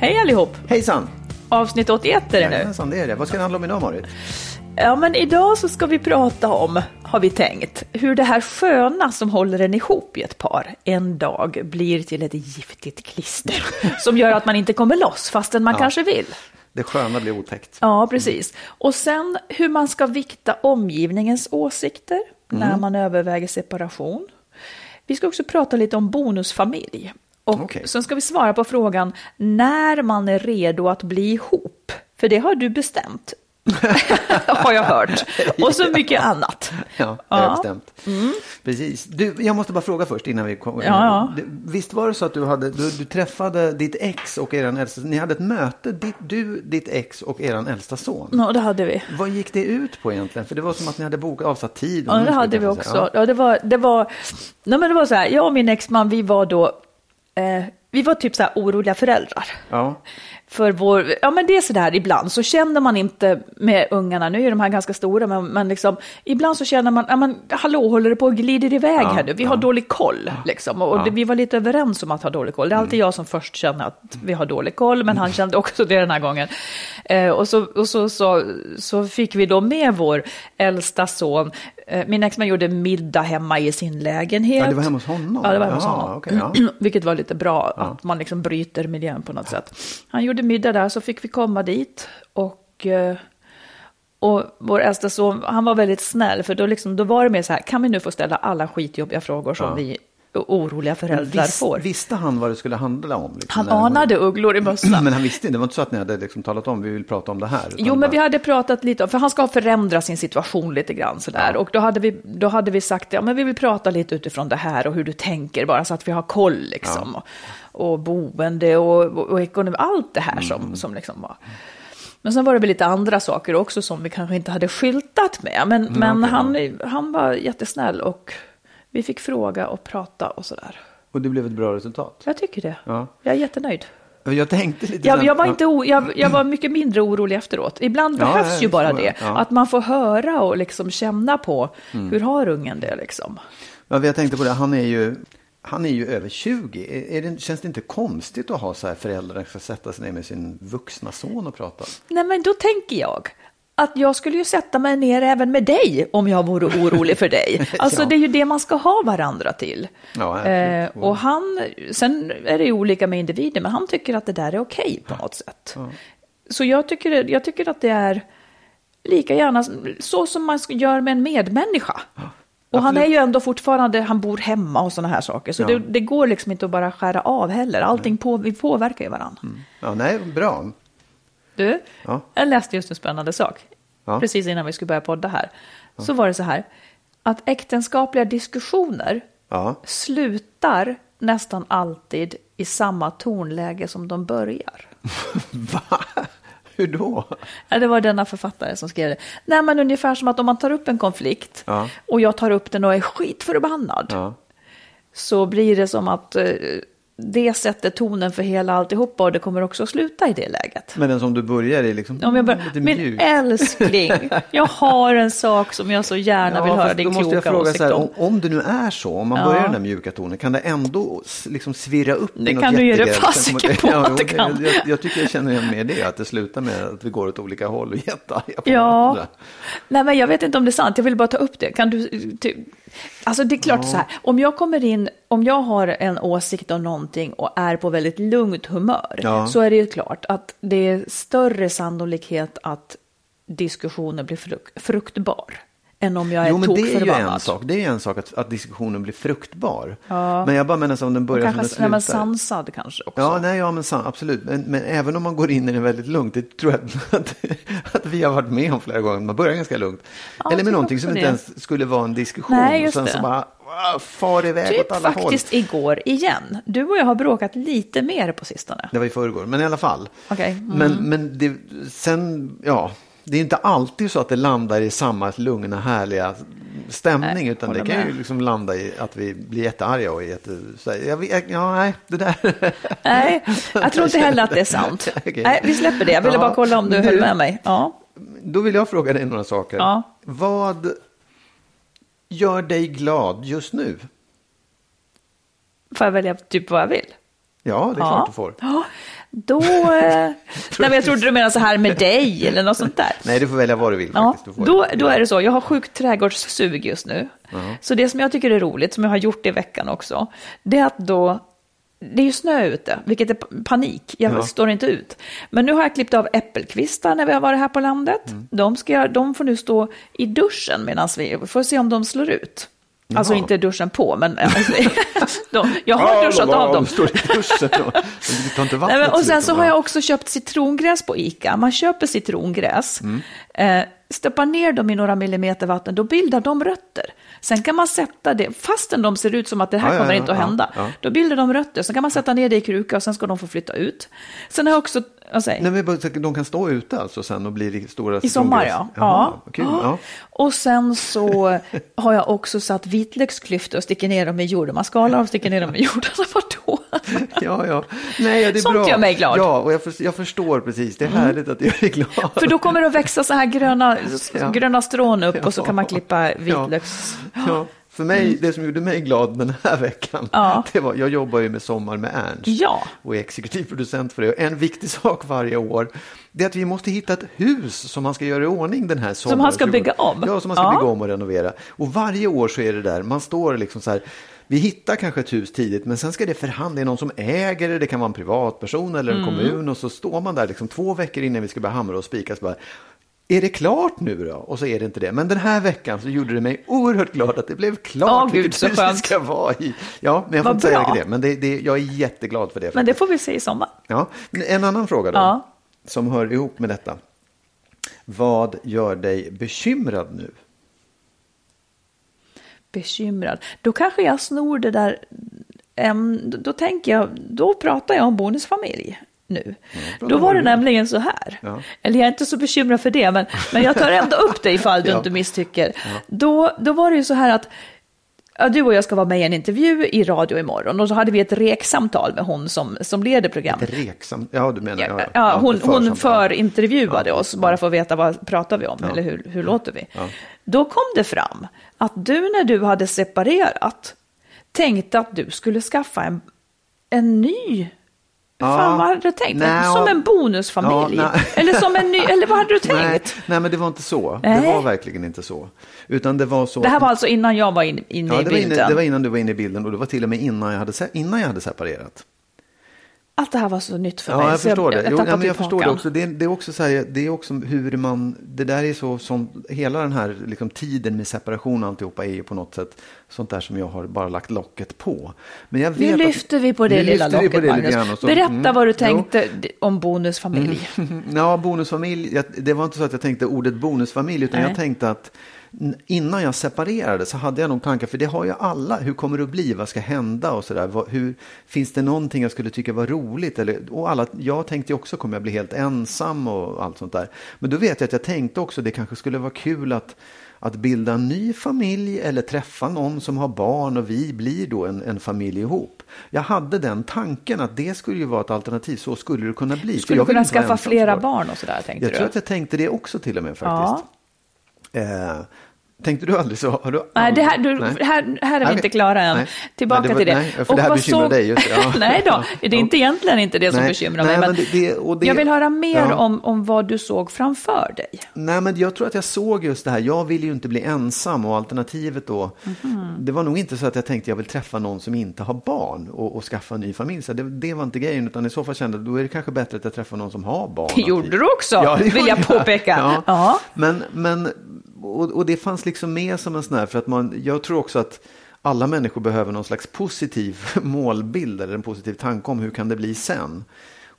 Hej allihop! Hejsan! Avsnitt 81 är det nu. Jajamensan, det är det. Vad ska det handla om idag, Marit? Ja, men idag så ska vi prata om, har vi tänkt, hur det här sköna som håller en ihop i ett par en dag blir till ett giftigt klister som gör att man inte kommer loss fastän man kanske vill. Det sköna blir otäckt. Ja, precis. Och sen hur man ska vikta omgivningens åsikter när Mm. man överväger separation. Vi ska också prata lite om bonusfamilj. Och Okej. sen ska vi svara på frågan när man är redo att bli ihop. För det har du bestämt. har jag hört. Och så mycket annat. Ja, det har jag bestämt. Precis. Du, jag måste bara fråga först innan vi kommer. Mm. Ja, ja. Visst var det så att du, hade, du, du träffade ditt ex och eran äldsta, ni hade ett möte, ditt, du, ditt ex och eran äldsta son. Ja, det hade vi. Vad gick det ut på egentligen? För det var som att ni hade bokat avsatt tid. och Ja, det hade vi också. Ja, det var, det var, nej, men det var så här, jag och min exman, vi var då, eh, vi var typ så här oroliga föräldrar. Ja. För vår, ja men det är sådär ibland, så känner man inte med ungarna, nu är de här ganska stora, men, men liksom, ibland så känner man, ja men hallå, håller det på och glider iväg här nu? Vi har dålig koll, liksom. Och det, vi var lite överens om att ha dålig koll. Det är alltid jag som först känner att vi har dålig koll, men han kände också det den här gången. Eh, och så, och så, så, så fick vi då med vår äldsta son, min exman gjorde middag hemma i sin lägenhet. Ja, det var hemma hos honom? Ja, det var hemma hos honom. okej, ja. Vilket var lite bra, att man liksom bryter miljön på något sätt. Han gjorde middag där, så fick vi komma dit. Och, eh, och vår äldsta son, han var väldigt snäll, för då, liksom, då var det mer så här, kan vi nu få ställa alla skitjobbiga frågor som vi oroliga föräldrar Vis, får? visste han vad det skulle handla om? Liksom, Han det var- anade ugglor i mössan. Men han visste inte, det var inte så att ni hade liksom talat om, vi vill prata om det här. Jo, men bara- vi hade pratat lite om, för han ska förändra sin situation lite grann sådär. Och då hade, vi, då hade vi sagt, ja men vi vill prata lite utifrån det här och hur du tänker, bara så att vi har koll liksom. Och, och boende och, och, och ekonomi, allt det här som, som liksom var. Men sen var det väl lite andra saker också som vi kanske inte hade skyltat med. Men, men han, han var jättesnäll och vi fick fråga och prata och sådär. Och det blev ett bra resultat. Jag tycker det. Ja. Jag är jättenöjd. Jag tänkte lite Jag, jag, var inte o, jag, jag var mycket mindre orolig efteråt. Ibland Ja, behövs ja, ju bara det. ja. Att man får höra och liksom känna på hur har ungen det liksom. Ja, jag tänkte på det, han är ju, han är ju över 20. Är, är det, känns det inte konstigt att ha så här föräldrar som ska sätta sig ner med sin vuxna son och prata? Nej men då tänker jag att jag skulle ju sätta mig ner även med dig om jag vore orolig för dig. Alltså Ja. det är ju det man ska ha varandra till. Ja, eh, och han, sen är det ju olika med individer, men han tycker att det där är okej på något sätt. Så jag tycker, jag tycker att det är lika gärna så som man gör med en medmänniska. Och han är ju ändå fortfarande, han bor hemma och sådana här saker. Så Ja. det, det går liksom inte att bara skära av heller. Allting på, vi påverkar ju varandra. Ja, nej, bra. Du, Ja. jag läste just en spännande sak. Ja. Precis innan vi skulle börja podda här. Så var det så här. Att äktenskapliga diskussioner Ja. slutar nästan alltid i samma tonläge som de börjar. Va? Hur då? Ja, det var denna författare som skrev det. Nej, men ungefär som att om man tar upp en konflikt Ja. och jag tar upp den och är skitförbannad. Ja. Så blir det som att eh, det sätter tonen för hela alltihopa och det kommer också att sluta i det läget. Men den som du börjar i liksom Om jag börjar, lite men mjuk. älskling, jag har en sak som jag så gärna vill höra din då måste jag kloka fråga så här, om. om, det nu är så, om man Ja. börjar den där mjuka tonen, kan det ändå liksom svirra upp i Det kan du ge dig fasiken på att det kan. Jag, jag tycker jag känner igen med det, att det slutar med att vi går åt olika håll och är jättearga på Ja, varandra. nej men jag vet inte om det är sant, jag vill bara ta upp det. Kan du, ty, alltså det är klart så här, om jag kommer in, om jag har en åsikt om någonting och är på väldigt lugnt humör, Ja. så är det ju klart att det är större sannolikhet att diskussionen blir fruk, fruktbar, än om jag är Jo, men det är ju tokförbannad. en sak. Det är ju en sak att, att diskussionen blir fruktbar. Ja. Men jag bara menar så om den börjar som kanske den nej, men slutar. sansad kanske också. Ja, nej, ja, men san, absolut. Men, men även om man går in i det väldigt lugnt, det tror jag att, att, vi har varit med om flera gånger. Man börjar ganska lugnt. jag Eller med tror någonting som det. inte ens skulle vara en diskussion. Nej, just och sen det. så bara ah, far iväg Typ åt alla faktiskt håll. igår igen. Du och jag har bråkat lite mer på sistone. Det var i förrgår, men i alla fall. Okej, mm. Men, men det, sen, ja, det är inte alltid så att det landar i samma lugna, härliga stämning. Nej, utan det kan ju med. liksom landa i att vi blir jättearga och jätte... Jag, vet- ja, nej, det där... Nej, jag tror inte heller att det är sant. Okej. Nej, vi släpper det. Jag ville Ja, bara kolla om du men höll du- med mig. Ja. Då vill jag fråga dig några saker. Ja. Vad gör dig glad just nu? Får jag välja typ vad jag vill? Ja, det är klart du får. Då... Eh, nej, men jag trodde du menade så här med dig eller något sånt där. Nej, du får välja vad du vill Ja, faktiskt. Då, då är det så. Jag har sjukt trädgårdssug just nu. Så det som jag tycker är roligt, som jag har gjort i veckan också, det är att då... Det är ju snö ute, vilket är panik. Jag Ja. står inte ut. Men nu har jag klippt av äppelkvistar när vi har varit här på landet. Mm. De, ska de får nu stå i duschen medan vi får se om de slår ut. Alltså Jaha. inte duschen på, men alltså, de, jag har duschat av dem. De står i duschen och tar inte vattnet Nej, men, och sen så har jag också köpt citrongräs på Ica. Man köper citrongräs, Mm. eh, stoppar ner dem i några millimeter vatten, då bildar de rötter. Sen kan man sätta det, fastän de ser ut som att det här Ja, kommer ja, inte att hända, då bildar de rötter. Sen kan man sätta ner det i kruka och sen ska de få flytta ut. Sen har jag också, Nej, men de kan stå ute alltså sen och bli stora i sommar, ja. Jaha, ja. Kul, ja. Och sen så har jag också satt vitlöksklyftor och sticker ner dem i jorden. Man skalar dem och sticker ner dem i jorden. Alltså, vadå? ja, ja. Nej, ja, det är Sånt bra. gör mig glad. Ja, och jag, för, jag förstår precis. Det är härligt att gör dig glad. För då kommer det att växa så här gröna, Ja. gröna strån upp och så kan man klippa Ja. vitlöks... Ja. För mig, det som gjorde mig glad den här veckan, Mm. Ja. det var, jag jobbar ju med Sommar med Ernst Ja. och är exekutiv producent för det. Och en viktig sak varje år, det är att vi måste hitta ett hus som man ska göra i ordning den här sommaren. han ska bygga om? Ja, som man ska Ja. bygga om och renovera. Och varje år så är det där, man står liksom så här, vi hittar kanske ett hus tidigt, men sen ska det förhandla, det är någon som äger det, det kan vara en privatperson eller en Mm. kommun och så står man där liksom två veckor innan vi ska börja hamra och spika, så bara, är det klart nu då? Och så är det inte det. Men den här veckan så gjorde det mig oerhört glad att det blev klart Åh, gud, så skönt. ska vara i. Ja, men jag får Vad inte säga det. Men det, det, jag är jätteglad för det. Men det får vi se i sommar. Ja, en annan fråga då, Ja. som hör ihop med detta. Vad gör dig bekymrad nu? Bekymrad. Då kanske jag snor det där... em, då tänker jag, då pratar jag om bonusfamilj nu. Då var det nämligen så här. Ja. Eller jag är inte så bekymrad för det, men, men jag tar ändå upp det ifall du Ja. inte misstycker. Då, då var det ju så här att ja, du och jag ska vara med i en intervju i radio imorgon och så hade vi ett reksamtal med hon som, som leder programmet. Reksam, ja du menar, ja, Ja, ja, hon, ett hon förintervjuade oss bara för att veta vad pratar vi om eller hur, hur låter vi. Då kom det fram att du när du hade separerat tänkte att du skulle skaffa en, en ny Fan, vad hade du tänkt? nej, som ja. en bonusfamilj? Ja, eller som en ny, eller vad hade du tänkt? Nej, nej, men det var inte så. Det Nej. var verkligen inte så. Utan det var så. Det här var alltså innan jag var in, inne ja, i det, bilden. inne, det var innan du var inne i bilden och det var till och med innan jag hade, innan jag hade separerat. Allt det här var så nytt för Ja, mig. jag så förstår jag, det. Jag, Jo, tappade ja, jag förstår det också. Det är, det är också så här, det är också hur man, det där är så som, hela den här liksom, tiden med separation och alltihopa är ju på något sätt sånt där som jag har bara lagt locket på. Men jag Nu vet lyfter vi på det nu lilla locket, på det lite Magnus. och så- Berätta mm, vad du jo. tänkte om bonusfamilj. Ja, bonusfamilj. Jag, det var inte så att jag tänkte ordet bonusfamilj, utan Nej. jag tänkte att innan jag separerade så hade jag nog tankar, för det har ju alla. Hur kommer det att bli? Vad ska hända? Och så där. Vad, hur, finns det någonting jag skulle tycka var roligt? Eller, och alla, jag tänkte också, kommer jag bli helt ensam och allt sånt där. Men då vet jag att jag tänkte också, det kanske skulle vara kul att att bilda en ny familj eller träffa någon som har barn och vi blir då en, en familj ihop. Jag hade den tanken att det skulle ju vara ett alternativ, så skulle det kunna bli. Skulle jag du kunna skaffa flera barn och sådär, tänkte Jag du? tror att jag tänkte det också till och med faktiskt. Eh, tänkte du aldrig så? Har du Nej, det här, du, Nej. här, här är vi inte klara än. nej. Tillbaka Nej, det var- till det. nej, för det här bekymrar dig, just ja. nej då, det är inte egentligen inte det som bekymrar nej, mig. Men men det- det- och det- jag vill höra mer ja. om, om vad du såg framför dig. Nej, men jag tror att jag såg just det här. Jag vill ju inte bli ensam och alternativet då. Mhm. Det var nog inte så att jag tänkte jag vill träffa någon som inte har barn och, och skaffa en ny familj. Så det, det var inte grejen, utan i så fall kände jag då är det kanske bättre att jag träffar någon som har barn. Det gjorde du också, Ja, det vill gjorde jag påpeka. Ja. Men, men och, och det fanns liksom med som en sån här, för att man, jag tror också att alla människor behöver någon slags positiv målbild eller en positiv tanke om hur kan det bli sen.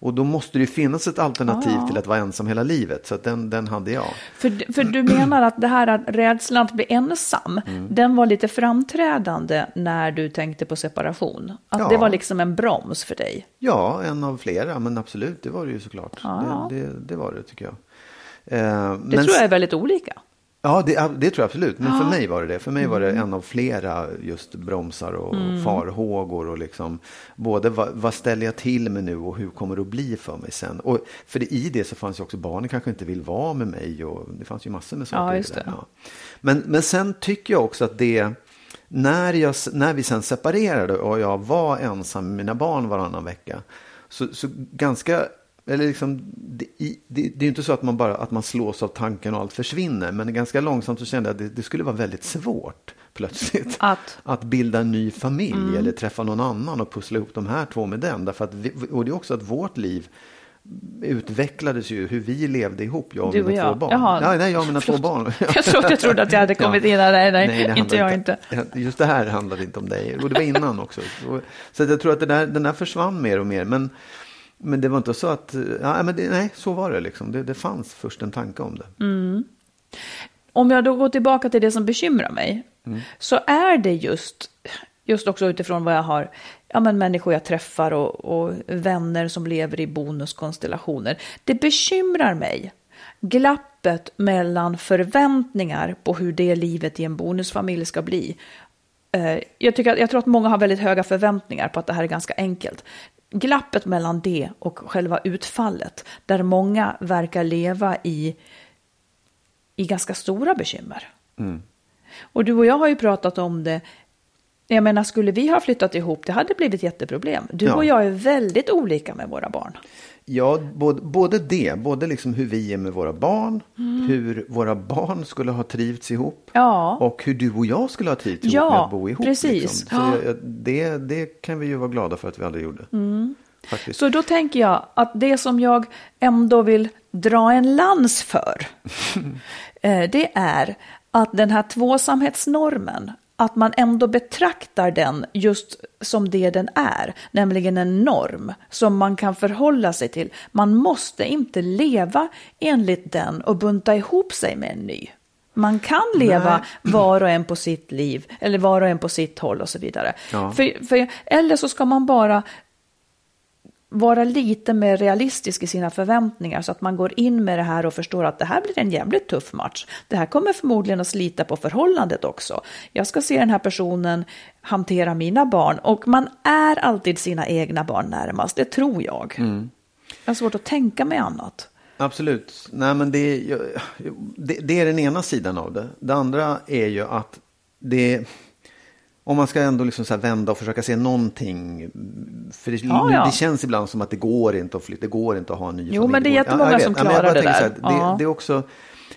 Och då måste det ju finnas ett alternativ till att vara ensam hela livet. Så den, den hade jag. För, för du menar att det här att rädslan att bli ensam, Mm. den var lite framträdande när du tänkte på separation? Att Ja. det var liksom en broms för dig? Ja, en av flera, men absolut, det var det ju såklart. Ja. Det, det, det var det tycker jag. Eh, Det tror jag är väldigt olika. Ja, det, det tror jag absolut. Men för mig var det det. För mig var det en av flera just bromsar och farhågor. Och liksom, både vad, vad ställer jag till med nu och hur kommer det att bli för mig sen? Och för det, i det så fanns ju också barnen kanske inte vill vara med mig. Och det fanns ju massor med saker. Ja, just det. Ja. Men, men sen tycker jag också att det, när, jag, när vi sen separerade och jag var ensam med mina barn varannan vecka. Så, så ganska, eller liksom, det, det, det är ju inte så att man bara att man slås av tanken och allt försvinner. Men ganska långsamt så kände jag att det, det skulle vara väldigt svårt plötsligt. Att? att bilda en ny familj eller träffa någon annan och pussla ihop de här två med den. Därför att vi, och det är också att vårt liv utvecklades ju hur vi levde ihop, jag och Du och mina jag. två barn. Jaha. Ja, nej, jag och mina två barn. Jag trodde, jag trodde att jag hade kommit in där. Nej, nej, handlar inte jag inte. Just det här handlade inte om dig. Och det var innan också. Så- jag tror att det där, den där försvann mer och mer. Men, men det var inte så att, ja, men det, nej, så var det liksom. Det, det fanns först en tanke om det. Om jag då går tillbaka till det som bekymrar mig, Mm. så är det just, just också utifrån vad jag har, ja men människor jag träffar och, och vänner som lever i bonuskonstellationer. Det bekymrar mig, glappet mellan förväntningar på hur det livet i en bonusfamilj ska bli. Eh, Jag, tycker, jag tror att många har väldigt höga förväntningar på att det här är ganska enkelt. Glappet mellan det och själva utfallet, där många verkar leva i i ganska stora bekymmer. Och du och jag har ju pratat om det. Jag menar, skulle vi ha flyttat ihop, det hade blivit jätteproblem. Du Ja. och jag är väldigt olika med våra barn. Ja, både, både det, både liksom hur vi är med våra barn, Mm. hur våra barn skulle ha trivts ihop Ja. och hur du och jag skulle ha trivts ihop Ja, med att bo ihop. precis. Liksom. Så Ja. jag, det, det kan vi ju vara glada för att vi aldrig gjorde. Faktiskt. Så då tänker jag att det som jag ändå vill dra en lans för, eh, det är att den här tvåsamhetsnormen, att man ändå betraktar den just som det den är, nämligen en norm som man kan förhålla sig till. Man måste inte leva enligt den och bunta ihop sig med en ny. Man kan leva var och en på sitt liv, eller var och en på sitt håll och så vidare. Ja. För, för, eller så ska man bara vara lite mer realistisk i sina förväntningar så att man går in med det här och förstår att det här blir en jävligt tuff match. Det här kommer förmodligen att slita på förhållandet också. Jag ska se den här personen hantera mina barn och man är alltid sina egna barn närmast, det tror jag. Jag har svårt att tänka mig annat. Absolut. Nej, men det, det, det är den ena sidan av det. Det andra är ju att det om man ska ändå liksom så vända och försöka se någonting. För det, Ja, ja. det känns ibland som att det går inte att flytta, det går inte att ha en ny Jo, familj. men det är jättemånga som Ja, jag klarar bara det där. Så här, Ja. det, det, är också,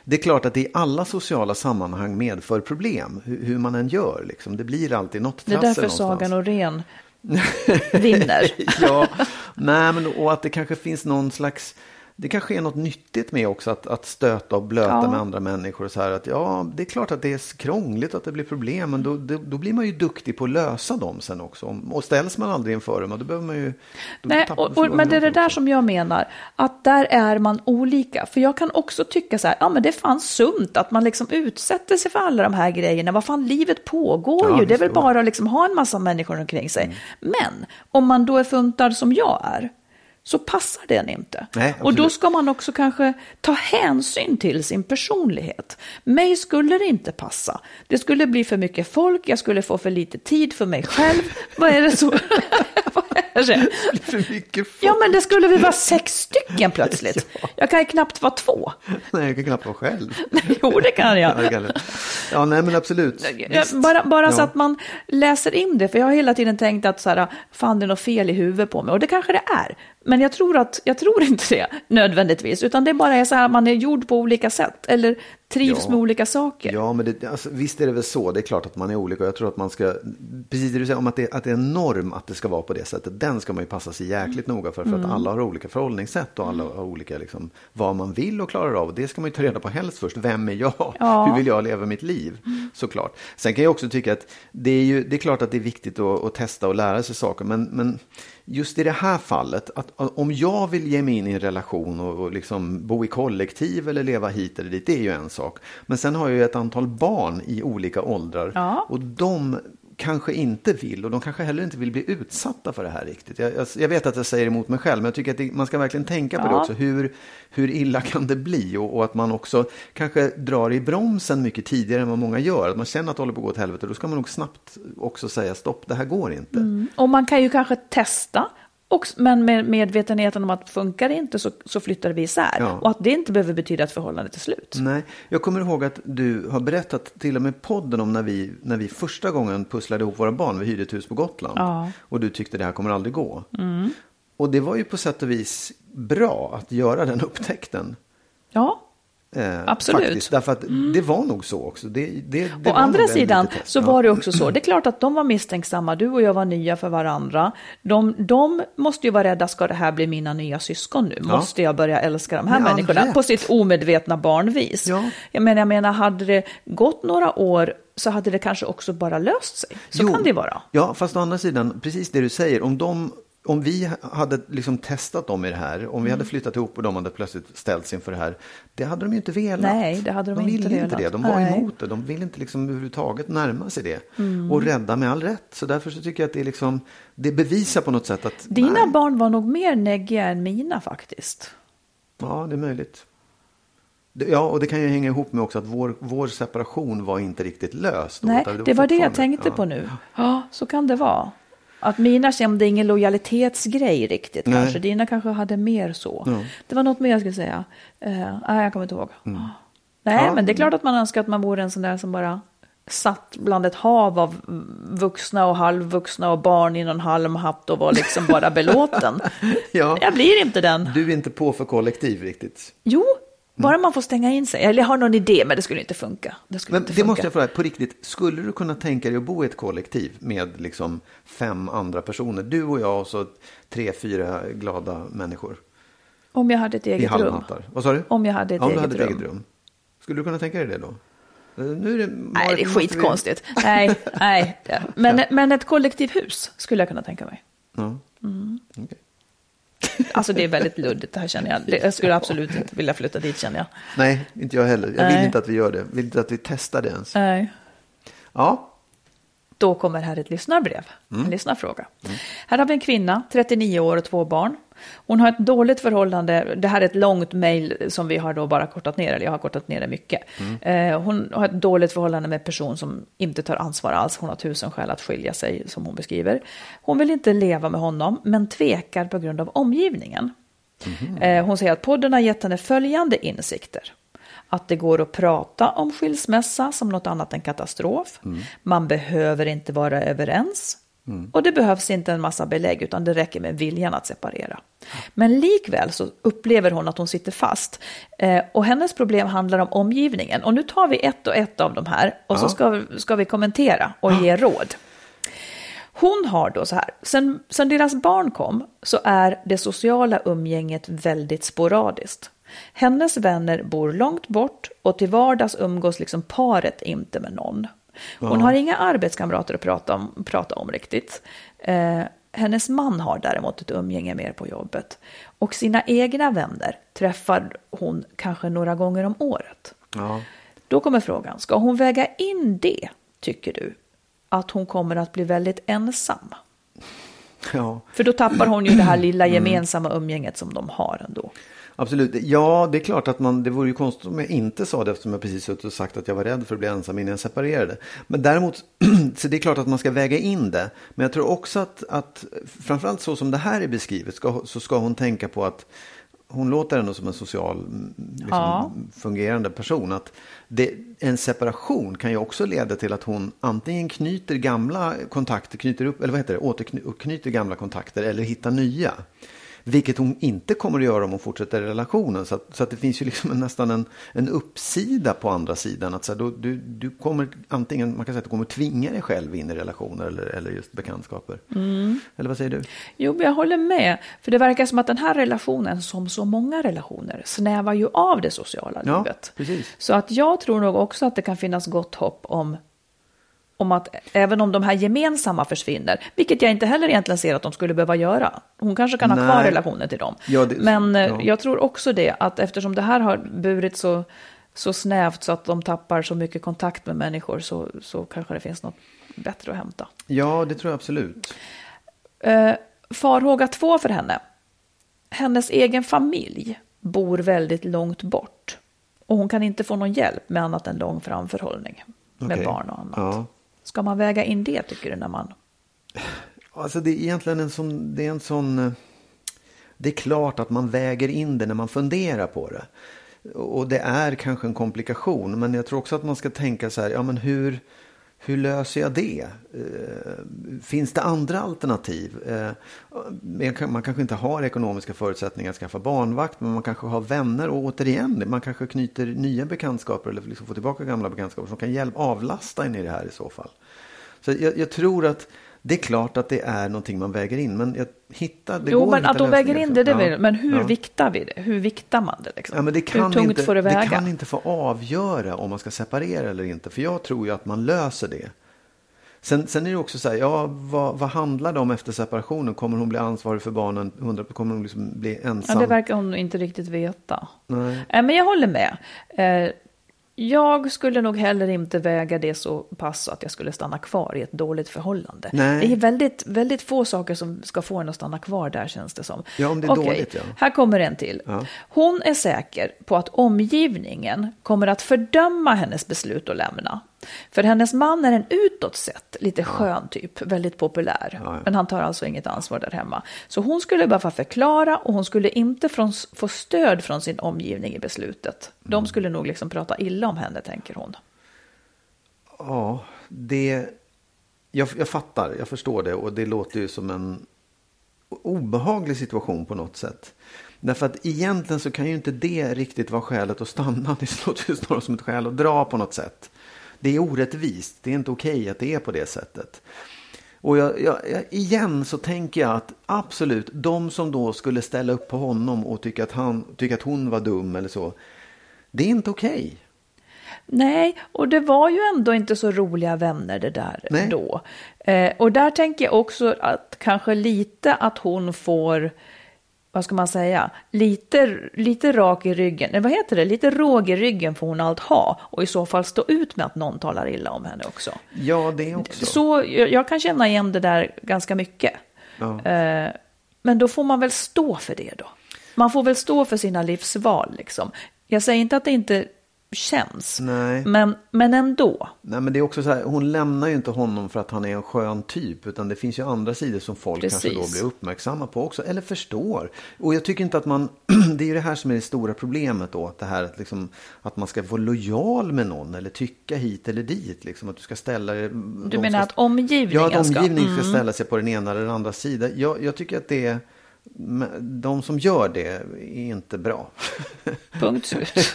det är klart att det i alla sociala sammanhang medför problem. Hur, hur man än gör. Liksom. Det blir alltid något Det är trassel därför. Sagan och Ren vinner. ja, nej, men och att det kanske finns någon slags det kanske är något nyttigt med också att, att stöta och blöta Ja. med andra människor. Så här att, ja, det är klart att det är krångligt att det blir problem, men då, då, då blir man ju duktig på att lösa dem sen också. Och ställs man aldrig inför dem, då behöver man ju... Nej, och, och, men det är det där också. som jag menar, att där är man olika. För jag kan också tycka så här, ja men det är fan sunt att man liksom utsätter sig för alla de här grejerna. Vad fan, livet pågår Ja, ju. Det är väl bara att liksom ha en massa människor omkring sig. Mm. Men om man då är funtad som jag är, så passar den inte. Nej, och då ska man också kanske ta hänsyn till sin personlighet. Mig skulle det inte passa. Det skulle bli för mycket folk, jag skulle få för lite tid för mig själv. Vad är det så? För mycket folk. Ja, men det skulle vi vara sex stycken plötsligt. Jag kan ju knappt vara två. Nej, jag kan knappt vara själv. Jo, det kan Ja, jag. kan jag. ja nej men absolut. Ja, Visst. Bara, bara så Ja. att man läser in det, för jag har hela tiden tänkt att så här, fan det är något fel i huvudet på mig, och det kanske det är. Men jag tror, att, jag tror inte det nödvändigtvis, utan det bara är så här att man är gjord på olika sätt, eller trivs Ja. med olika saker. Ja, men det, alltså, visst är det väl så. Det är klart att man är olika. Jag tror att man ska, precis det du säger om att det, att det är en norm att det ska vara på det sättet. Den ska man ju passa sig jäkligt noga för. För Mm. att alla har olika förhållningssätt och alla har olika, liksom, vad man vill och klarar av. Det ska man ju ta reda på helst först. Vem är jag? Ja. Hur vill jag leva mitt liv? Såklart. Sen kan jag också tycka att det är ju, det är klart att det är viktigt att, att testa och lära sig saker. Men, men just i det här fallet, att om jag vill ge mig in i en relation och, och liksom bo i kollektiv eller leva hit eller dit, det är ju en sak. Men sen har jag ju ett antal barn i olika åldrar Ja. och de kanske inte vill och de kanske heller inte vill bli utsatta för det här riktigt. Jag, jag, jag vet att jag säger emot mig själv, men jag tycker att det, man ska verkligen tänka på det Ja. också. Hur, hur illa kan det bli? Och, och att man också kanske drar i bromsen mycket tidigare än vad många gör. Att man känner att det håller på att gå åt helvete, då ska man nog snabbt också säga stopp, det här går inte. Och man kan ju kanske testa, och, men med medvetenheten om att funkar det inte så, så flyttar vi isär. Ja. Och att det inte behöver betyda att förhållandet är slut. Nej, jag kommer ihåg att du har berättat till och med podden om när vi, när vi första gången pusslade ihop våra barn. Vi hyrde ett hus på Gotland. Ja. Och du tyckte det här kommer aldrig gå. Och det var ju på sätt och vis bra att göra den upptäckten. Ja, Eh, Absolut. Mm. Faktiskt, därför att det var nog så också. Det, det, det Å andra sidan så var det också så, det är klart att de var misstänksamma, du och jag var nya för varandra. De, de måste ju vara rädda, ska det här bli mina nya syskon nu? Ja. Måste jag börja älska de här Med människorna på sitt omedvetna barnvis? Ja. Jag, menar, jag menar, hade det gått några år så hade det kanske också bara löst sig. Så Jo. kan det vara. Ja, fast å andra sidan, precis det du säger, om, de, om vi hade liksom testat dem i det här, om vi Mm. hade flyttat ihop och de hade plötsligt ställts inför det här, det hade de ju inte velat. Nej, det hade de de inte ville inte det, de var Nej. emot det, de ville inte liksom överhuvudtaget närma sig det. Mm. Och rädda med all rätt, så därför så tycker jag att det är liksom, det bevisar på något sätt att Dina nej, barn var nog mer neggiga än mina faktiskt. Ja, det är möjligt. Ja, och det kan ju hänga ihop med också att vår, vår separation var inte riktigt löst. Nej, det var det jag fortfarande- tänkte ja. på nu. Ja, så kan det vara. Att mina kände ingen lojalitetsgrej riktigt Nej. kanske. Dina kanske hade mer så. Ja. Mm. Det var något mer jag skulle säga. Uh, nej, jag kommer inte ihåg. Nej, Ja. men det är klart att man önskar att man vore en sån där som bara satt bland ett hav av vuxna och halvvuxna och barn i någon halmhatt och var liksom bara belåten. Ja. Jag blir inte den. Du är inte på för kollektiv riktigt. Jo, bara man får stänga in sig. Eller jag har någon idé, men det skulle inte funka. Det skulle Men inte det funka. måste jag fråga, på riktigt, skulle du kunna tänka dig att bo i ett kollektiv med liksom fem andra personer? Du och jag och så tre, fyra glada människor Om jag hade ett i eget rum. halmhattar. Vad sa du? Om jag hade ett ja, om du eget hade ett rum. eget rum. Skulle du kunna tänka dig det då? Eh, Nu är det, Nej, det är skitkonstigt. Nej, nej. Men, men ett kollektivhus skulle jag kunna tänka mig. Ja. Mm. Okej. Alltså det är väldigt luddigt det här känner jag. Det- Jag skulle absolut inte vilja flytta dit känner jag. Nej, inte jag heller. Jag vill Nej. inte att vi gör det. Jag vill inte att vi testar det ens. Nej. Ja, Då kommer här ett lyssnarbrev, Mm. en lyssnarfråga. Här har vi en kvinna, 39 år och två barn. Hon har ett dåligt förhållande, det här är ett långt mejl som vi har då bara kortat ner, eller jag har kortat ner det mycket. Mm. Eh, hon har ett dåligt förhållande med en person som inte tar ansvar alls, hon har tusen skäl att skilja sig, som hon beskriver. Hon vill inte leva med honom, men tvekar på grund av omgivningen. Eh, Hon säger att podden har gett henne följande insikter. Att det går att prata om skilsmässa som något annat än katastrof. Man behöver inte vara överens. Och det behövs inte en massa belägg utan det räcker med viljan att separera. Men likväl så upplever hon att hon sitter fast. Eh, och hennes problem handlar om omgivningen. Och nu tar vi ett och ett av de här och så ska, ska vi kommentera och ge råd. hon har då så här, sen, sen deras barn kom så är det sociala umgänget väldigt sporadiskt. Hennes vänner bor långt bort och till vardags umgås liksom paret inte med någon. Hon har inga arbetskamrater att prata om, prata om riktigt. Eh, hennes man har däremot ett umgänge mer på jobbet. Och sina egna vänner träffar hon kanske några gånger om året. Ja. Då kommer frågan, ska hon väga in det, tycker du? Att hon kommer att bli väldigt ensam? ja. För då tappar hon ju det här lilla gemensamma umgänget som de har ändå. Absolut. Ja, det är klart att man, det vore ju konstigt om jag inte sa det eftersom jag precis suttit och sagt att jag var rädd för att bli ensam innan jag separerade. Men däremot, så det är klart att man ska väga in det. Men jag tror också att, att framförallt så som det här är beskrivet ska, så ska hon tänka på att hon låter ändå som en social liksom, Ja. fungerande person. Att det, en separation kan ju också leda till att hon antingen knyter gamla kontakter, knyter upp, eller vad heter det, återknyter gamla kontakter eller hittar nya. Vilket hon inte kommer att göra om hon fortsätter relationen. Så att, så att det finns ju liksom en, nästan en, en uppsida på andra sidan. Att så här, då, du, du kommer antingen, man kan säga att du kommer tvinga dig själv in i relationer eller, eller just bekantskaper. Eller vad säger du? Jo, jag håller med. För det verkar som att den här relationen, som så många relationer, snävar ju av det sociala Ja, livet. precis. Så att jag tror nog också att det kan finnas gott hopp om, om att även om de här gemensamma försvinner, vilket jag inte heller egentligen ser att de skulle behöva göra. Hon kanske kan ha Nej. kvar relationen till dem. Ja, det- Men eh, ja. jag tror också det, att eftersom det här har burit så, så snävt så att de tappar så mycket kontakt med människor så, så kanske det finns något bättre att hämta. Ja, det tror jag absolut. Eh, farhåga två för henne. Hennes egen familj bor väldigt långt bort. Och hon kan inte få någon hjälp med annat än lång framförhållning. Med Okej. barn och annat. Ja. Ska man väga in det tycker du när man... Alltså det är egentligen en sån, det är en sån, eh, det är klart att man väger in det när man funderar på det. Och det är kanske en komplikation, men jag tror också att man ska tänka så här, ja men hur, hur löser jag det? Eh, finns det andra alternativ? Eh, man kanske inte har ekonomiska förutsättningar att skaffa barnvakt, men man kanske har vänner och återigen, man kanske knyter nya bekantskaper eller liksom får tillbaka gamla bekantskaper som kan hjälpa avlasta en i det här i så fall. Så jag, jag tror att det är klart att det är någonting man väger in, men jag hittar, det jo, går men hitta att de väger in det, det vill, men hur Ja. viktar vi det? Hur viktar man det? Liksom? Ja, men det kan, hur tungt inte, får det väga? det kan inte få avgöra om man ska separera eller inte. För jag tror ju att man löser det. Sen, sen är det också så här, ja, vad, vad handlar det om efter separationen? Kommer hon bli ansvarig för barnen? 100, kommer hon liksom bli Ja, ensam? det verkar hon inte riktigt veta. Nej. Eh, Men jag håller med. Jag skulle nog heller inte väga det så pass att jag skulle stanna kvar i ett dåligt förhållande. Nej. Det är väldigt, väldigt få saker som ska få en att stanna kvar där känns det som. Ja, om det är Okej, dåligt, ja. Här kommer en till. Ja. Hon är säker på att omgivningen kommer att fördöma hennes beslut att lämna. För hennes man är en utåt sett lite skön typ, väldigt populär. Ja, ja. Men han tar alltså inget ansvar där hemma. Så hon skulle behöva förklara och hon skulle inte från, få stöd från sin omgivning i beslutet. Mm. De skulle nog liksom prata illa om henne, tänker hon. Ja, det... Jag, jag fattar, jag förstår det och det låter ju som en obehaglig situation på något sätt. Därför att egentligen så kan ju inte det riktigt vara skälet att stanna. Det låter ju snarare som ett skäl att dra på något sätt. Det är orättvist, det är inte okej att det är på det sättet. Och jag, jag, igen så tänker jag att absolut, de som då skulle ställa upp på honom och tycka att, han, tycka att hon var dum eller så. Det är inte okej. Nej, och det var ju ändå inte så roliga vänner det där Nej. då. Eh, och där tänker jag också att kanske lite att hon får, vad ska man säga, lite, lite rak i ryggen, eller vad heter det, lite råg i ryggen får hon allt ha och i så fall stå ut med att någon talar illa om henne också. Ja, det också. Så jag, jag kan känna igen det där ganska mycket. Ja. Eh, men då får man väl stå för det då. Man får väl stå för sina livsval liksom. Jag säger inte att det inte känns, Nej. men, men ändå. Nej, men det är också så här, hon lämnar ju inte honom för att han är en skön typ, utan det finns ju andra sidor som folk kanske då Precis. blir uppmärksamma på också, eller förstår. Och jag tycker inte att man, det är ju det här som är det stora problemet då, att det här att, liksom, att man ska vara lojal med någon eller tycka hit eller dit, liksom att du ska ställa dig. Du menar att omgivningen Ja, att ska- omgivningen ska Mm. ställa sig på den ena eller den andra sidan. Jag, jag tycker att det är de som gör det är inte bra. Punkt slut.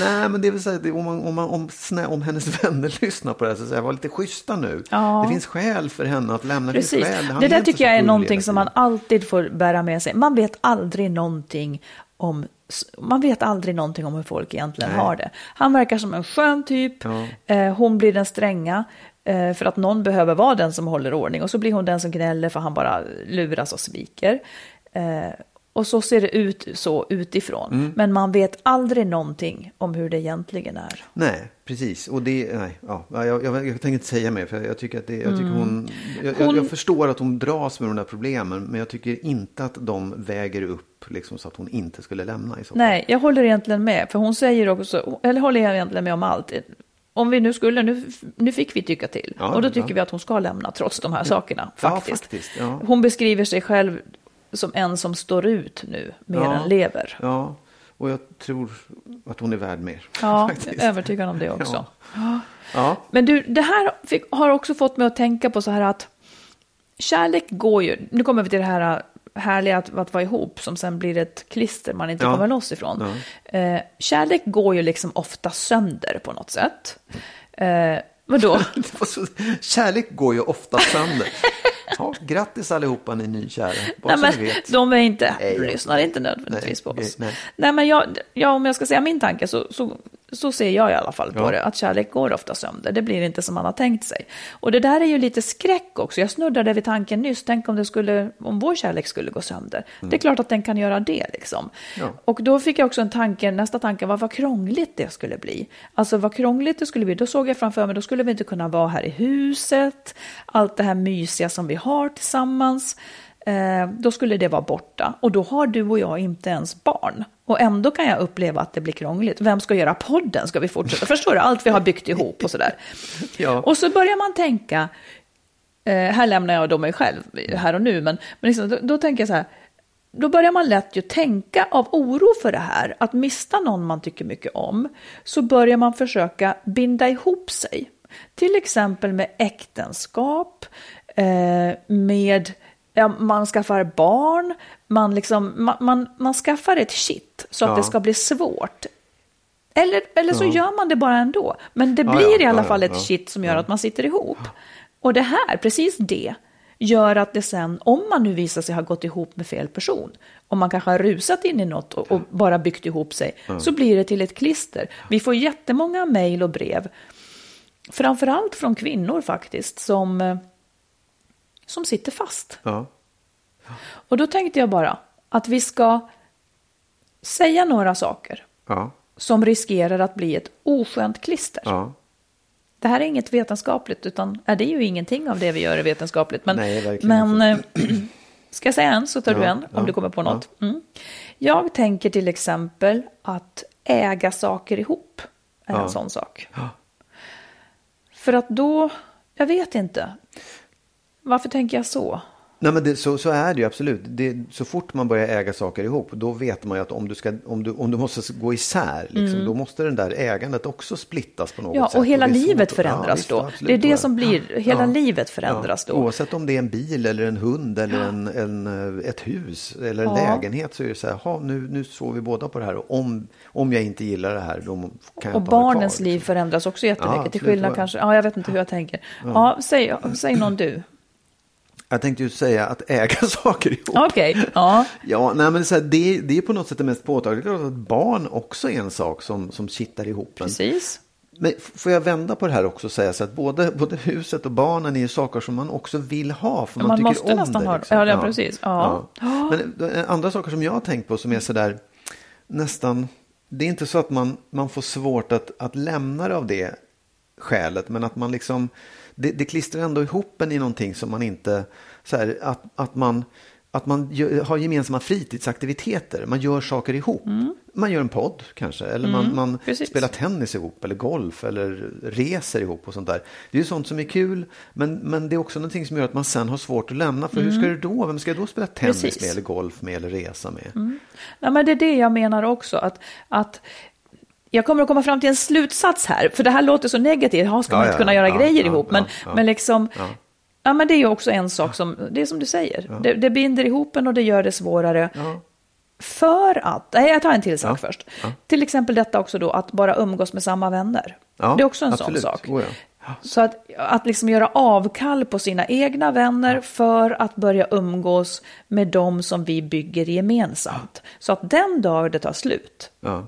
Nej, men det vill säga, om, man, om, man, om, snä, om hennes vänner lyssnar på det här så säger jag, var lite schyssta nu. Ja. Det finns skäl för henne att lämna Precis. det Det där tycker jag är någonting hela som man alltid får bära med sig. Man vet aldrig någonting om man vet aldrig någonting om hur folk egentligen Nej. har det. Han verkar som en skön typ. Ja. Eh, hon blir den stränga. Eh, För att någon behöver vara den som håller ordning. Och så blir hon den som gnäller för han bara luras och sviker. Eh, Och så ser det ut så utifrån. Mm. Men man vet aldrig någonting om hur det egentligen är. Nej, precis. Och det, nej, ja, jag, jag, jag tänker inte säga mer, för jag tycker att det, jag tycker hon, jag, Mm. Hon- jag förstår att hon dras med de där problemen, men jag tycker inte att de väger upp liksom, så att hon inte skulle lämna i så fall. Nej, jag håller egentligen med. För hon säger också, eller håller jag egentligen med om allt. Om vi nu skulle, nu, nu fick vi tycka till. Ja, och då tycker ja. vi att hon ska lämna trots de här sakerna. Faktiskt. faktiskt. Hon beskriver sig själv som en som står ut nu mer än lever. Ja, och jag tror att hon är värd mer. Ja, faktiskt. jag är övertygad om det också. Ja, Men du, det här fick, har också fått mig att tänka på så här att kärlek går ju, nu kommer vi till det här härliga att, att vara ihop som sen blir ett klister man inte Ja. kommer loss ifrån. Eh, kärlek går ju liksom ofta sönder på något sätt. Eh, vadå? Kärlek går ju ofta sönder. Ja, grattis allihopa ni nykära. Bara Nej, men ni vet. de är inte, Nej, lyssnar inte nödvändigtvis nej, på oss. nej. Nej, men jag, ja, om jag ska säga min tanke så, så, så ser jag i alla fall på Ja. det, att kärlek går ofta sönder. Det blir inte som man har tänkt sig. Och det där är ju lite skräck också. Jag snuddade vid tanken nyss, tänk om, det skulle, om vår kärlek skulle gå sönder. Det är klart att den kan göra det. Liksom. Ja. Och då fick jag också en tanke, nästa tanke var vad krångligt det skulle bli. Alltså vad krångligt det skulle bli. Då såg jag framför mig, då skulle vi inte kunna vara här i huset. Allt det här mysiga som vi har tillsammans. Eh, då skulle det vara borta. Och då har du och jag inte ens barn. Och ändå kan jag uppleva att det blir krångligt. Vem ska göra podden? Ska vi fortsätta? Förstår du? Allt vi har byggt ihop och sådär. Ja. Och så börjar man tänka, eh, här lämnar jag då mig själv här och nu, men, men liksom, då, då tänker jag så här, då börjar man lätt ju tänka av oro för det här, att mista någon man tycker mycket om, så börjar man försöka binda ihop sig. Till exempel med äktenskap, med ja, man skaffar barn, man, liksom, man, man, man skaffar ett shit så att Ja. det ska bli svårt. Eller, eller så gör man det bara ändå. Men det Ja, blir ja, i alla ja, fall ja, ett ja. shit som gör att man sitter ihop. Och det här, precis det, gör att det sen, om man nu visar sig ha gått ihop med fel person, om man kanske har rusat in i något och, och bara byggt ihop sig, så blir det till ett klister. Vi får jättemånga mejl och brev, framförallt från kvinnor faktiskt, som, eh, som sitter fast. Ja. Och då tänkte jag bara att vi ska säga några saker Ja. som riskerar att bli ett oskönt klister. Ja. Det här är inget vetenskapligt, utan ja, det är ju ingenting av det vi gör är vetenskapligt. Men, Nej, men eh, ska jag säga en så tar du Ja, en om ja, du kommer på något. Mm. Jag tänker till exempel att äga saker ihop är en Ja. sån sak. För att då, jag vet inte. Varför tänker jag så? Nej, men det, så, så är det ju absolut. Det, så fort man börjar äga saker ihop, då vet man ju att om du, ska, om du, om du måste gå isär, liksom, då måste den där ägandet också splittas på något Mm. Ja, sätt. och hela det svårt livet förändras visst, då. absolut, Det är det som blir, hela livet förändras då. Oavsett om det är en bil eller en hund eller en, en, eh, ett hus eller en Ja. lägenhet så är det så här, "Ha, nu, nu såg vi båda på det här och om, om jag inte gillar det här då kan jag Och inte det barnens kvar, liv liksom. förändras också jättemycket. Ja, till skillnad kanske, ja jag vet inte hur jag tänker. Ja, säg, säg någon du. Jag tänkte ju säga att äga saker ihop. Okej, ja. Ja, nej, men så här, det, det är på något sätt det mest påtagliga. Att barn också är en sak som, som kittar ihop en. Precis. Men får jag vända på det här också och säga så att både, både huset och barnen är ju saker som man också vill ha. För man, Man tycker måste om nästan det, ha det. liksom. Ja, ja, precis. Ja. Men eh, andra saker som jag har tänkt på som är så där nästan, det är inte så att man, man får svårt att, att lämna det av det skälet, men att man liksom, det, det klistrar ändå ihop en i någonting som man inte, så här, att, att man, att man gör, har gemensamma fritidsaktiviteter, man gör saker ihop. Man gör en podd kanske, eller man, man Mm. precis. spelar tennis ihop, eller golf, eller reser ihop och sånt där. Det är ju sånt som är kul, men, men det är också någonting som gör att man sen har svårt att lämna, för hur ska du då, vem ska jag då spela tennis Mm. Precis. med, eller golf med, eller resa med? Nej, men det är det jag menar också. Att, att jag kommer att komma fram till en slutsats här, för det här låter så negativt. Ha, ska Ja, man inte kunna göra grejer ihop? Men, men liksom, Ja. Men det är ju också en sak som, det är som du säger, det, det binder ihop en och det gör det svårare. För att, nej jag tar en till sak först. Till exempel detta också då, att bara umgås med samma vänner. Det är också en absolut. sån sak. Oh. Så att, att liksom göra avkall på sina egna vänner för att börja umgås med dem som vi bygger gemensamt. Så att den dag det tar slut Ja.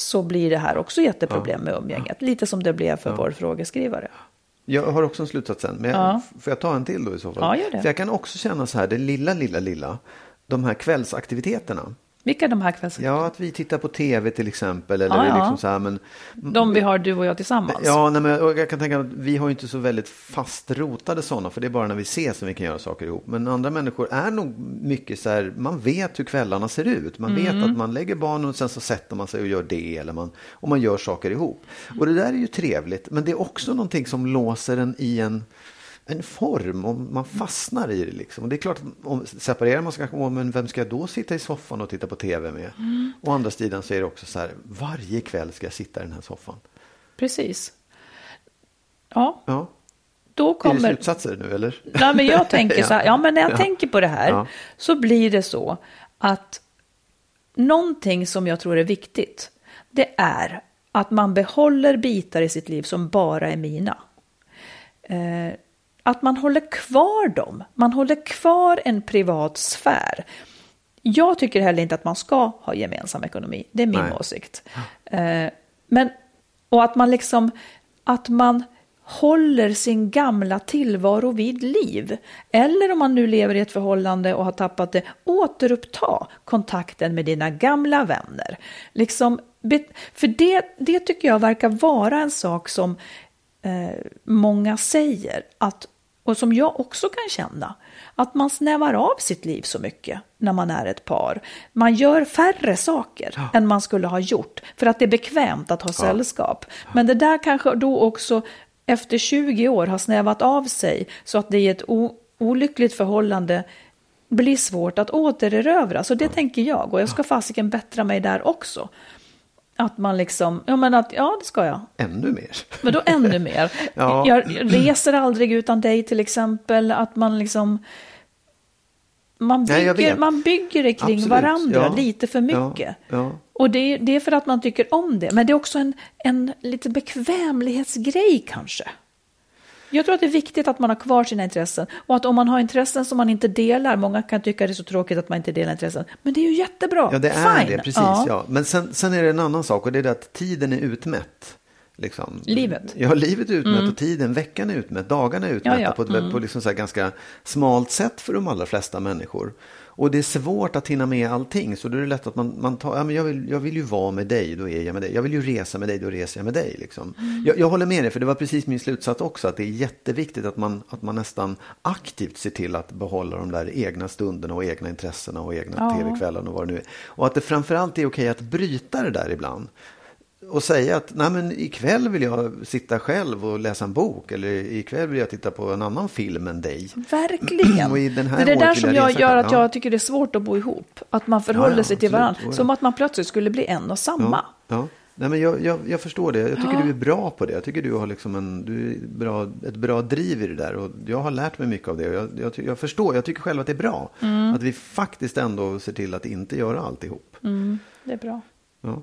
Så blir det här också jätteproblem med umgänget. Lite som det blev för vår frågeskrivare. Jag har också en slutsats sen, men Ja. jag, får jag ta en till då i så fall? Ja, gör det. För jag kan också känna så här, det lilla, lilla, lilla, de här kvällsaktiviteterna. Vilka är de här kvälls... Ja, att vi tittar på tv till exempel. Eller Ja, ja. liksom så här, men, De vi har, du och jag tillsammans. Ja, nej, men jag kan tänka att vi har ju inte så väldigt fastrotade sådana, för det är bara när vi ses som vi kan göra saker ihop. Men andra människor är nog mycket så här, man vet hur kvällarna ser ut. Man vet att man lägger barnen och sen så sätter man sig och gör det, eller man, och man gör saker ihop. Och det där är ju trevligt, men det är också någonting som låser en i en en form och man fastnar i det. Liksom. Och det är klart, att om separerar man så kanske men vem ska jag då sitta i soffan och titta på tv med? Å andra sidan så är det också så här, varje kväll ska jag sitta i den här soffan. Precis. Ja, Ja. då Är det kommer... slutsatser nu eller? Nej, men jag tänker så här, ja men när jag Ja. tänker på det här Ja. så blir det så att någonting som jag tror är viktigt, det är att man behåller bitar i sitt liv som bara är mina. Eh, att man håller kvar dem, man håller kvar en privat sfär. Jag tycker heller inte att man ska ha gemensam ekonomi, det är min Nej. åsikt. Eh, men, och att man liksom, att man håller sin gamla tillvaro vid liv. Eller om man nu lever i ett förhållande och har tappat det, återuppta kontakten med dina gamla vänner. Liksom, för det, det tycker jag verkar vara en sak som eh, många säger, att, och som jag också kan känna, att man snävar av sitt liv så mycket när man är ett par. Man gör färre saker än man skulle ha gjort för att det är bekvämt att ha sällskap. Men det där kanske då också efter 20 år har snävat av sig så att det i ett olyckligt förhållande blir svårt att återerövra. Så det tänker jag och jag ska fasiken bättra mig där också. Att man liksom, ja men att, ja det ska jag. Ännu mer. Men då ännu mer. Ja. Jag reser aldrig utan dig till exempel. Att man liksom... Man Nej, bygger, vet. man bygger det kring Absolut, varandra ja. lite för mycket. Ja. Och det, det är för att man tycker om det. Men det är också en, en lite bekvämlighetsgrej kanske. Jag tror att det är viktigt att man har kvar sina intressen. Och att om man har intressen som man inte delar, många kan tycka det är så tråkigt att man inte delar intressen. Men det är ju jättebra. Ja, det är Fine. det, precis. Ja. Men sen, sen är det en annan sak och det är det att tiden är utmätt. Liksom. Livet. Ja, livet är utmätt och tiden, veckan är utmätt, dagarna är utmätta Ja, ja. på ett på liksom så ganska smalt sätt för de allra flesta människor. Och det är svårt att hinna med allting, så då är det lätt att man, man tar, ja men jag vill, jag vill ju vara med dig, då är jag med dig. Jag vill ju resa med dig, då reser jag med dig. Liksom. Jag, jag håller med dig, för det var precis min slutsats också, att det är jätteviktigt att man, att man nästan aktivt ser till att behålla de där egna stunderna och egna intressena och egna Ja. tv-kvällarna och vad det nu är. Och att det framförallt är okej att bryta det där ibland och säga att Nej, men ikväll vill jag sitta själv och läsa en bok eller ikväll vill jag titta på en annan film än dig. Verkligen. Och i den här det är det där som jag gör att Ja. jag tycker det är svårt att bo ihop. Att man förhåller Ja, ja, sig till varandra. Oh, ja. Som att man plötsligt skulle bli en och samma. Ja, ja. Nej, men jag, jag, jag förstår det. Jag tycker du är bra på det. Jag tycker du har liksom en, du är bra, ett bra driv i det där. Och jag har lärt mig mycket av det. Jag, jag, jag förstår, jag tycker själv att det är bra. Mm. Att vi faktiskt ändå ser till att inte göra alltihop. Det är bra. Ja.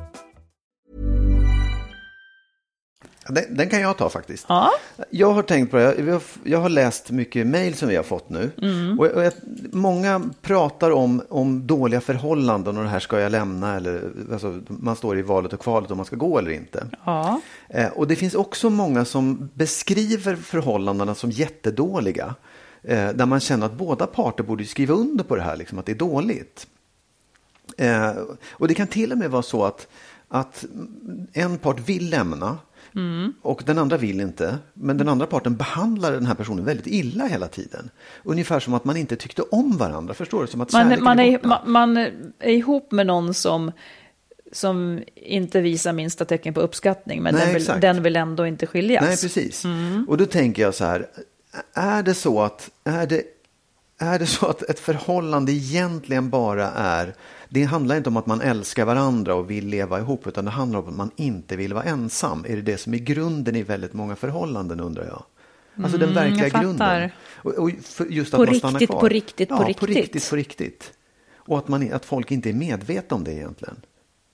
Den, den kan jag ta faktiskt. Ja. Jag har tänkt på det, jag, har- jag har läst mycket mejl som vi har fått nu. Och, och jag, många pratar om, om dåliga förhållanden och det här ska jag lämna eller alltså, man står i valet och kvalet om man ska gå eller inte. Ja. Eh, och det finns också många som beskriver förhållandena som jättedåliga. Eh, där man känner att båda parter borde skriva under på det här, liksom, att det är dåligt. Eh, och det kan till och med vara så att, att en part vill lämna och den andra vill inte. Men den andra parten behandlar den här personen väldigt illa hela tiden. Ungefär som att man inte tyckte om varandra. Förstår du? Som att Man, man, är, man, man är ihop med någon som, som inte visar minsta tecken på uppskattning, men Nej, den, vill, den vill ändå inte skiljas. Nej, precis. Och då tänker jag så här, är det så att, är det, är det så att ett förhållande egentligen bara är, det handlar inte om att man älskar varandra och vill leva ihop, utan det handlar om att man inte vill vara ensam. Är det det som är grunden i väldigt många förhållanden undrar jag? Alltså den verkliga Mm, jag fattar. grunden. Och, och just att På man stannar riktigt, kvar. på riktigt, på ja, på riktigt. riktigt, på riktigt. Och att, man, att folk inte är medvetna om det egentligen.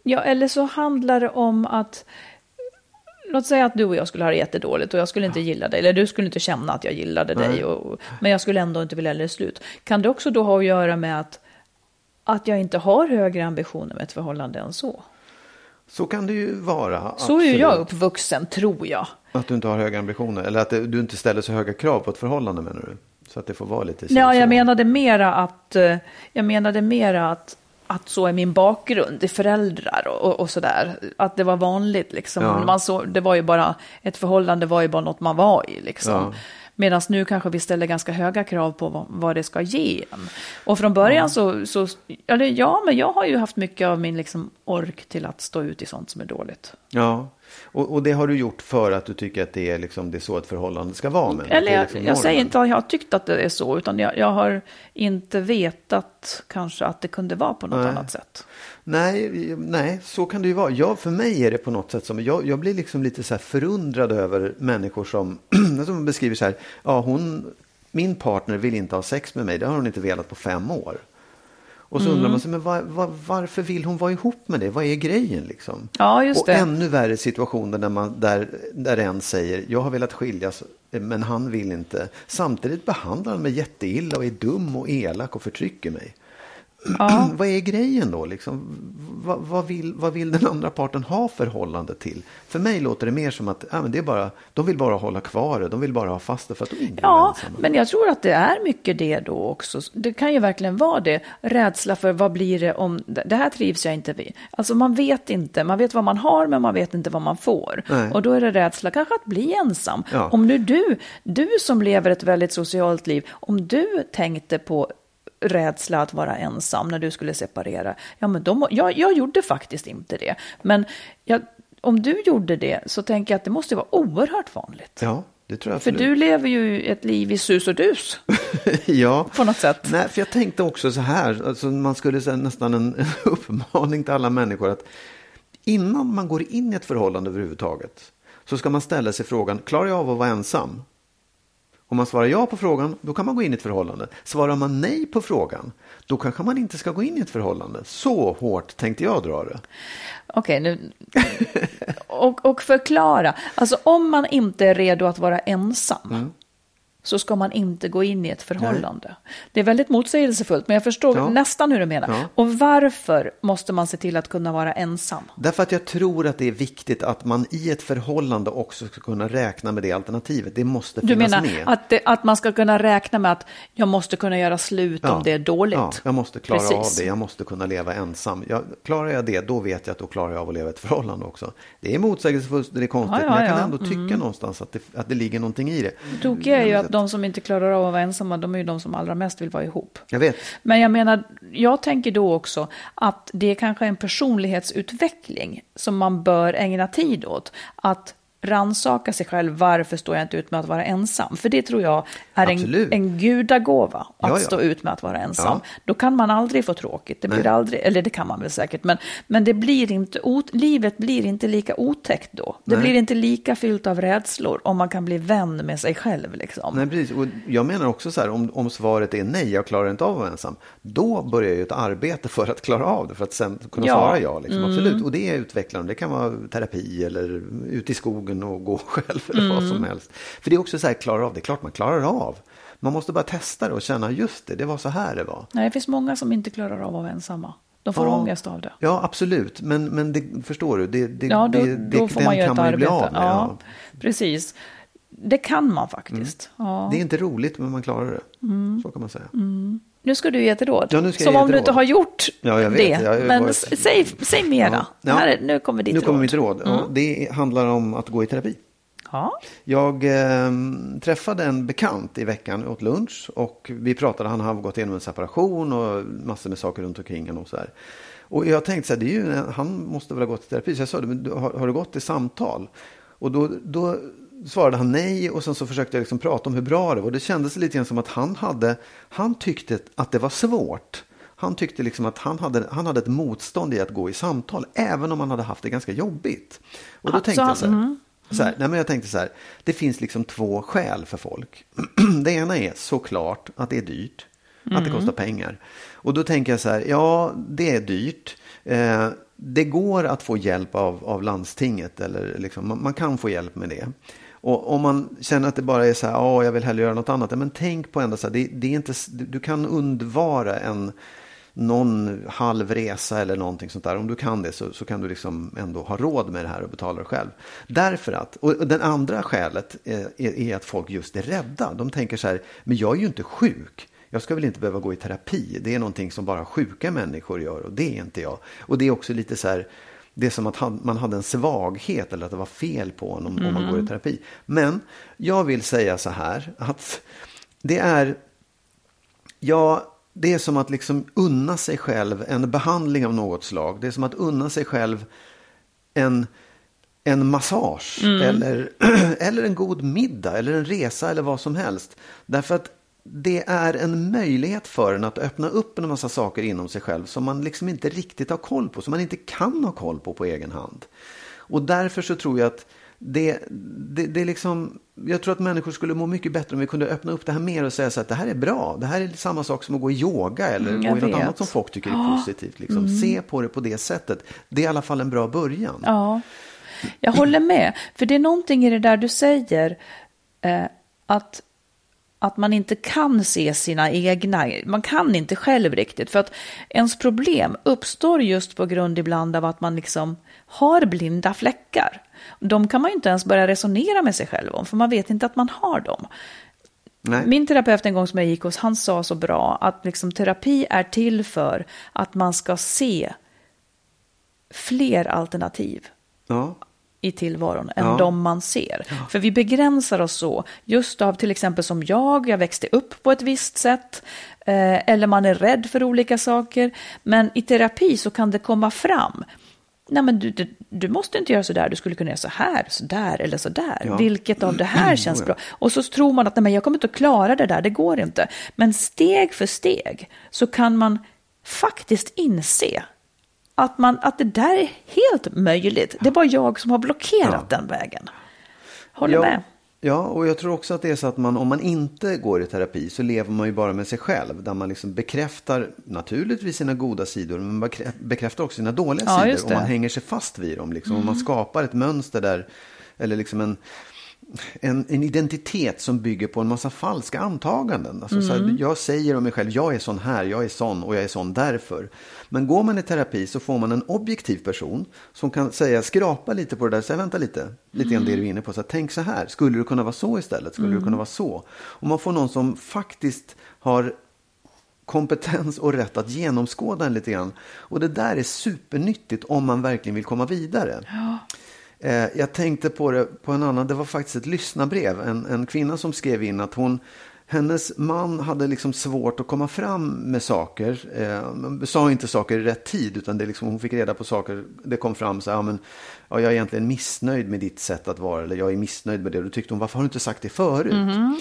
Ja, eller så handlar det om att Låt säga att du och jag skulle ha det jättedåligt och jag skulle inte gilla dig, eller du skulle inte känna att jag gillade dig, och, men jag skulle ändå inte vilja göra det slut. Kan det också då ha att göra med att, att jag inte har högre ambitioner med ett förhållande än så? Så kan det ju vara. Så är ju jag absolut. uppvuxen, tror jag. Att du inte har höga ambitioner eller att du inte ställer så höga krav på ett förhållande menar du? Så att det får vara lite si Ja, så. jag menade mera att, eh, jag menade mera att, att så är min bakgrund, i föräldrar och, och, och sådär. Att det var vanligt liksom. Ja. Man så, det var ju bara, ett förhållande var ju bara något man var i liksom. Ja. Medan nu kanske vi ställer ganska höga krav på vad, vad det ska ge en. Och från början så, så eller, ja, men jag har ju haft mycket av min liksom ork till att stå ut i sånt som är dåligt. Ja, och, och det har du gjort för att du tycker att det är, liksom, det är så ett förhållande ska vara. Men Eller jag, liksom jag säger inte att jag har tyckt att det är så, utan jag, jag har inte vetat kanske att det kunde vara på något Nej. annat sätt. Nej, nej, så kan det ju vara. Jag, för mig är det på något sätt som, jag, jag blir liksom lite så förundrad över människor som, som beskriver så här, ja hon, min partner vill inte ha sex med mig, det har hon inte velat på fem år. Och så Mm. undrar man sig, men var, var, varför vill hon vara ihop med det? Vad är grejen liksom? Ja, just och det. ännu värre situationer där, man, där, där en säger, jag har velat skiljas, men han vill inte. Samtidigt behandlar han mig jätteilla och är dum och elak och förtrycker mig. Ja. vad är grejen då? Liksom? Vad, vad, vill, vad vill den andra parten ha förhållande till? För mig låter det mer som att ja, men det är bara, de vill bara hålla kvar det, de vill bara ha fast det för att de inte Ja, ensamma. men jag tror att det är mycket det då också. Det kan ju verkligen vara det. Rädsla för vad blir det om, det här trivs jag inte vid. Alltså man vet inte, man vet vad man har men man vet inte vad man får. Nej. Och då är det rädsla kanske att bli ensam. Ja. Om nu du, du som lever ett väldigt socialt liv, om du tänkte på rädsla att vara ensam när du skulle separera, ja men må- jag, jag gjorde faktiskt inte det. Men jag, om du gjorde det så tänker jag att det måste vara oerhört vanligt. Ja, det tror jag För absolut. du lever ju ett liv i sus och dus ja. på något sätt. Nej, för jag tänkte också så här, alltså man skulle säga nästan en, en uppmaning till alla människor att innan man går in i ett förhållande överhuvudtaget så ska man ställa sig frågan, klarar jag av att vara ensam? Om man svarar ja på frågan, då kan man gå in i ett förhållande. Svarar man nej på frågan, då kanske man inte ska gå in i ett förhållande. Så hårt tänkte jag dra det. Okej, nu... Och, och förklara. Alltså om man inte är redo att vara ensam Mm. Så ska man inte gå in i ett förhållande. Det är väldigt motsägelsefullt, men jag förstår Ja. nästan hur du menar. Ja. Och varför måste man se till att kunna vara ensam? Därför att jag tror att det är viktigt att man i ett förhållande också ska kunna räkna med det alternativet. Det måste Du finnas menar med. att, det, att man ska kunna räkna med att jag måste kunna göra slut om det är dåligt? Ja, jag måste klara Precis. av det. Jag måste kunna leva ensam. Jag, klarar jag det, då vet jag att då klarar jag av att leva i ett förhållande också. Det är motsägelsefullt, det är konstigt, Ja, ja, men jag kan ja. ändå tycka någonstans att det, att det ligger någonting i det. Tokiga är ju att de som inte klarar av att vara ensamma, de är ju de som allra mest vill vara ihop. Jag vet. Men jag menar, jag tänker då också att det är kanske en personlighetsutveckling som man bör ägna tid åt. Att ransaka sig själv, varför står jag inte ut med att vara ensam? För det tror jag är en, Absolut. en gudagåva, att Ja, ja. stå ut med att vara ensam. Ja. Då kan man aldrig få tråkigt, det blir Nej. aldrig, eller det kan man väl säkert, men, men det blir inte, ot, livet blir inte lika otäckt då. Det Nej. blir inte lika fyllt av rädslor om man kan bli vän med sig själv. Liksom. Nej, precis. Och jag menar också så här, om, om svaret är nej, jag klarar inte av att vara ensam, då börjar ju ett arbete för att klara av det, för att sen kunna svara ja. Liksom. Absolut. Och det är utvecklande. Det kan vara terapi eller ut i skogen och gå själv eller vad som helst. För det är också så här, klarar av det, klart man klarar av. Man måste bara testa det och känna, just det, det var så här det var. Nej, det finns många som inte klarar av att vara ensamma. De får Ja. ångest av det. Ja, absolut. Men, men det, förstår du, det, det, Ja, då, det, det, då får den man göra kan man ju bli av med. Ja, Ja. precis. Det kan man faktiskt. Ja. Det är inte roligt, men man klarar det. Så kan man säga. Nu ska du ge ett råd. Ja, Som om du inte har gjort Ja, jag vet. det. Jag Men varit- säg, säg mera. Ja. Här, är- nu kommer ditt Nu råd. kommer mitt råd. Ja, det handlar om att gå i terapi. Ja. Jag eh, träffade en bekant i veckan åt lunch och vi pratade, han har gått igenom en separation och massor med saker runt omkring honom och så här. Och jag tänkte så här, det är ju, han måste väl ha gått i terapi. Så jag sa, men har, har du gått i samtal? Och då, då svarade han nej och sen så försökte jag liksom prata om hur bra det var. Och det kändes lite grann som att han hade, han tyckte att det var svårt. Han tyckte liksom att han hade, han hade ett motstånd i att gå i samtal, även om han hade haft det ganska jobbigt. Och då Ah, tänkte så jag så här, så här, nej men jag tänkte så här, det finns liksom två skäl för folk. det ena är såklart att det är dyrt, att det kostar pengar. Och då tänker jag så här, ja det är dyrt. Eh, det går att få hjälp av, av landstinget, eller liksom, man, man kan få hjälp med det. Och om man känner att det bara är så här, ja jag vill hellre göra något annat, men tänk på ändå så här, det, det är inte, du, kan undvara en någon halv resa eller någonting sånt där. Om du kan det så, så kan du liksom ändå ha råd med det här och betala det själv. Därför att, och det den andra skälet är, är, är att folk just är rädda. De tänker så här, men jag är ju inte sjuk. Jag ska väl inte behöva gå i terapi. Det är någonting som bara sjuka människor gör och det är inte jag. Och det är också lite så här, det är som att man hade en svaghet eller att det var fel på honom om man går i terapi. Men jag vill säga så här att det är Ja, det är som att liksom unna sig själv en behandling av något slag. Det är som att unna sig själv en, en massage eller, eller en god middag eller en resa eller vad som helst. Därför att det är en möjlighet för en att öppna upp en massa saker inom sig själv som man liksom inte riktigt har koll på, som man inte kan ha koll på på egen hand. Och därför så tror jag att det, det, det är liksom, jag tror att människor skulle må mycket bättre om vi kunde öppna upp det här mer och säga så att det här är bra. Det här är samma sak som att gå i yoga eller Mm, gå i något vet. Mm. annat som folk tycker är positivt. Liksom. Se på det på det sättet. Det är i alla fall en bra början. Ja, jag håller med. För det är någonting i det där du säger, eh, att, att man inte kan se sina egna, man kan inte själv riktigt. För att ens problem uppstår just på grund ibland av att man liksom har blinda fläckar. De kan man ju inte ens börja resonera med sig själv om, för man vet inte att man har dem. Nej. Min terapeut en gång som jag gick hos, han sa så bra att liksom terapi är till för att man ska se fler alternativ Ja. I tillvaron än Ja. de man ser. För vi begränsar oss så, just av till exempel som jag, jag växte upp på ett visst sätt, eh, eller man är rädd för olika saker. Men i terapi så kan det komma fram, nej men du, du, du måste inte göra så där, du skulle kunna göra så här, så där eller så där. Ja. Vilket av det här känns ja. bra? Och så tror man att nej, men jag kommer inte att klara det där, det går inte. Men steg för steg så kan man faktiskt inse att, man, att det där är helt möjligt. Det är bara jag som har blockerat den vägen. Håller ja, med. Ja, och jag tror också att det är så att man, om man inte går i terapi så lever man ju bara med sig själv. Där man liksom bekräftar naturligtvis sina goda sidor, men man bekrä- bekräftar också sina dåliga Ja, sidor. Och man hänger sig fast vid dem. Liksom. Och man skapar ett mönster där, eller liksom en, en, en identitet som bygger på en massa falska antaganden. Alltså, så här, jag säger om mig själv, jag är sån här, jag är sån och jag är sån därför. Men går man i terapi så får man en objektiv person som kan säga, skrapa lite på det där, säga vänta lite, lite grann det du är inne på. Så här, Tänk så här, skulle det kunna vara så istället? Skulle det kunna vara så? Och man får någon som faktiskt har kompetens och rätt att genomskåda en lite grann. Och det där är supernyttigt om man verkligen vill komma vidare. Eh, Jag tänkte på det på en annan, det var faktiskt ett lyssnarbrev. En, en kvinna som skrev in att hon hennes man hade liksom svårt att komma fram med saker. Eh, sa inte saker i rätt tid utan det liksom, hon fick reda på saker. Det kom fram så här, ja, men, ja, jag är egentligen missnöjd med ditt sätt att vara. Eller jag är missnöjd med det. Då tyckte hon, varför har du inte sagt det förut? Mm.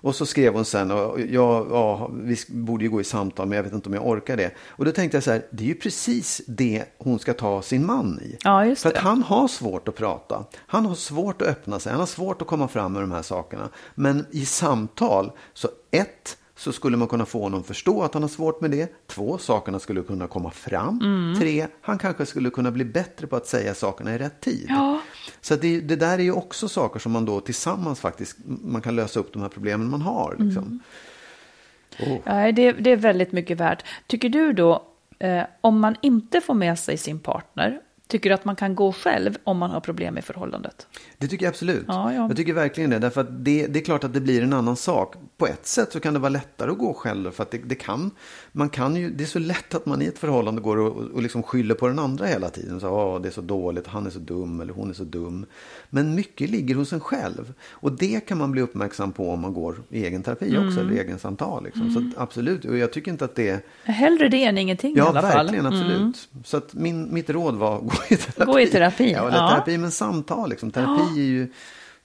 Och så skrev hon sen, och ja, ja, vi borde ju gå i samtal men jag vet inte om jag orkar det. Och då tänkte jag så här, det är ju precis det hon ska ta sin man i. Ja, just För att han har svårt att prata. Han har svårt att öppna sig, han har svårt att komma fram med de här sakerna. Men i samtal, så ett, så skulle man kunna få honom förstå att han har svårt med det. Två, sakerna skulle kunna komma fram. Mm. Tre, han kanske skulle kunna bli bättre på att säga sakerna i rätt tid. Ja. Så det, det, där är ju också saker som man då tillsammans faktiskt man kan lösa upp de här problemen man har. Liksom. Mm. Oh. Ja, det, det, är väldigt mycket värt. Tycker du då, eh, om man inte får med sig sin partner Tycker du att man kan gå själv om man har problem i förhållandet? Det tycker jag absolut. Ja, ja. Jag tycker verkligen det. Därför att det, det, är klart att det blir en annan sak. På ett sätt så kan det vara lättare att gå själv. För att det, det kan, man kan ju, det är så lätt att man i ett förhållande går och, och liksom skyller på den andra hela tiden. Så, Åh, det är så dåligt, han är så dum eller hon är så dum. Men mycket ligger hos en själv. Och det kan man bli uppmärksam på om man går i egen terapi mm. också. Eller egen samtal. Liksom. Mm. Så absolut, och jag tycker inte att det... Hellre det än ingenting ja, i alla fall. Ja, verkligen, absolut. Mm. Så att min, mitt råd var gå i terapi. Gå i terapi. Ja, eller terapi men samtal. Liksom. Terapi är ju...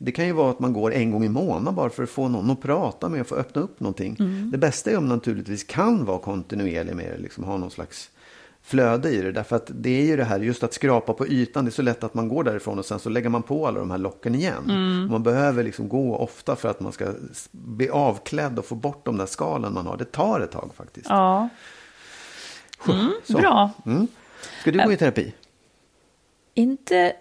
Det kan ju vara att man går en gång i månaden bara för att få någon att prata med och få öppna upp någonting. Mm. Det bästa är om man naturligtvis kan vara kontinuerlig med det, liksom ha någon slags flöde i det. Därför att det är ju det här just att skrapa på ytan. Det är så lätt att man går därifrån och sen så lägger man på alla de här locken igen. Mm. Man behöver liksom gå ofta för att man ska bli avklädd och få bort de där skalen man har. Det tar ett tag faktiskt. Ja. Mm, bra. Mm. Ska du gå i terapi? Inte...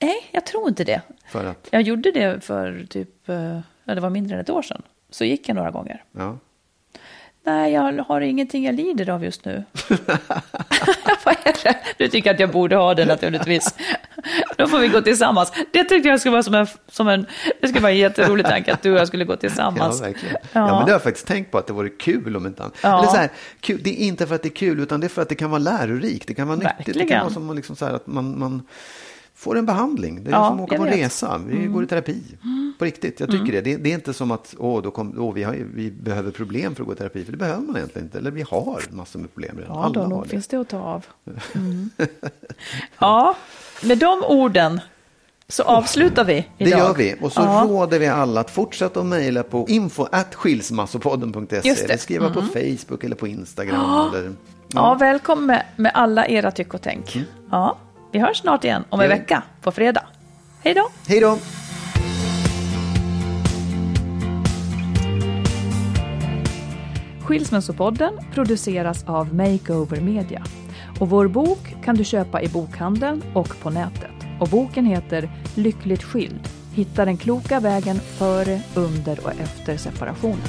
Nej, jag tror inte det. För att? Jag gjorde det för typ, eh, ja, det var mindre än ett år sedan. Så gick jag några gånger. Ja. Nej, jag har ingenting jag lider av just nu. Vad är det? Du tycker att jag borde ha det naturligtvis. Då får vi gå tillsammans. Det tyckte jag skulle vara som en, som en, det skulle vara en jätterolig tanke att du och jag skulle gå tillsammans. Ja, verkligen. Ja. ja men det har jag faktiskt tänkt på att det vore kul om inte annat. Ja. Eller så här, kul, det är inte för att det är kul utan det är för att det kan vara lärorikt. Det kan vara nyttigt. Det kan vara som liksom så här att man, man får en behandling. Det är ja, som att åka på en resa. Vi mm. går i terapi. På riktigt, jag tycker mm. det. det. det. är inte som att åh, då kom, åh, vi, har, vi behöver problem för att gå i terapi. För det behöver man egentligen inte. Eller vi har massor med problem redan. Ja, Alla då, har det. finns det att ta av. Mm. ja, med de orden så avslutar vi idag. Det gör vi. Och så ja. råder vi alla att fortsätta att mejla på info skilsmassopodden.se. Eller skriva på mm. Facebook eller på Instagram. Ja, eller, ja. ja välkommen med, med alla era tyck och tänk. Mm. Ja. Vi hörs snart igen om en vecka på fredag. Hej då! Hej då! Skilsmässopodden produceras av Makeover Media. Och vår bok kan du köpa i bokhandeln och på nätet. Och boken heter Lyckligt skild. Hitta den kloka vägen före, under och efter separationen.